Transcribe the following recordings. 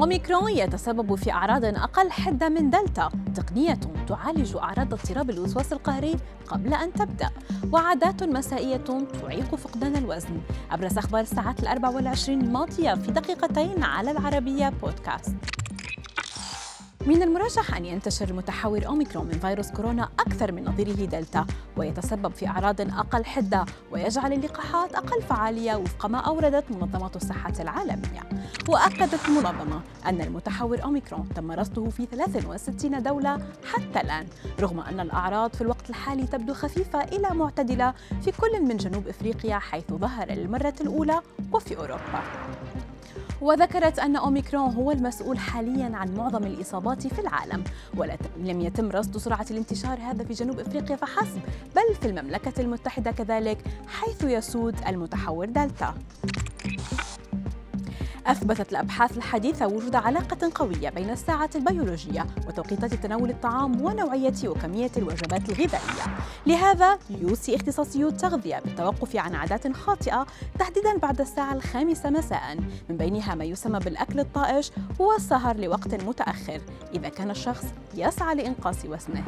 أوميكرون يتسبب في أعراض أقل حدة من دلتا. تقنية تعالج أعراض اضطراب الوسواس القهري قبل أن تبدأ وعادات مسائية تعيق فقدان الوزن. أبرز أخبار الساعات الأربع والعشرين الماضية في دقيقتين على العربية بودكاست. من المرجح أن ينتشر المتحور أوميكرون من فيروس كورونا أكثر من نظيره دلتا ويتسبب في أعراض أقل حدة ويجعل اللقاحات أقل فعالية وفق ما أوردت منظمة الصحة العالمية. وأكدت المنظمة أن المتحور أوميكرون تم رصده في 63 دولة حتى الآن رغم أن الأعراض في الوقت الحالي تبدو خفيفة إلى معتدلة في كل من جنوب إفريقيا حيث ظهر للمرة الأولى وفي أوروبا. وذكرت أن أوميكرون هو المسؤول حاليا عن معظم الإصابات في العالم ولم يتم رصد سرعة الانتشار هذا في جنوب أفريقيا فحسب بل في المملكة المتحدة كذلك حيث يسود المتحور دلتا. أثبتت الأبحاث الحديثة وجود علاقة قوية بين الساعة البيولوجية وتوقيتات تناول الطعام ونوعية وكمية الوجبات الغذائية. لهذا يوصي اختصاصيو التغذية بالتوقف عن عادات خاطئة تحديدا بعد الساعة الخامسة مساء. من بينها ما يسمى بالأكل الطائش والسهر لوقت متأخر إذا كان الشخص يسعى لإنقاص وزنه.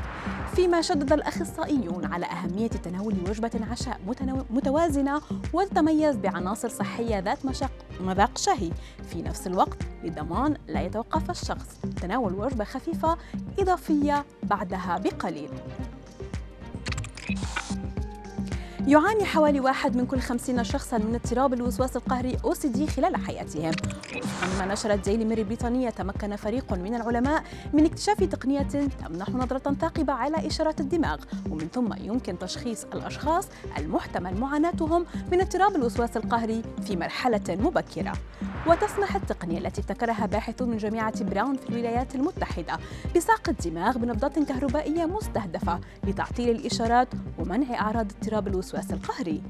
فيما شدد الأخصائيون على أهمية تناول وجبة عشاء متوازنة وتتميز بعناصر صحية ذات مذاق شهي في نفس الوقت لضمان لا يتوقف الشخص. تناول وجبة خفيفة إضافية بعدها بقليل. يعاني حوالي واحد من كل خمسين شخصا من اضطراب الوسواس القهري دي خلال حياتهم. وفقا ما نشرت ديلي ميري البريطانية تمكن فريق من العلماء من اكتشاف تقنية تمنح نظرة ثاقبة على إشارات الدماغ. ومن ثم يمكن تشخيص الأشخاص المحتمل معاناتهم من اضطراب الوسواس القهري في مرحلة مبكرة. وتسمح التقنية التي ابتكرها باحثون من جامعة براون في الولايات المتحدة بساق الدماغ بنبضات كهربائية مستهدفة لتعطيل الإشارات ومنع أعراض اضطراب الوسواس القهري.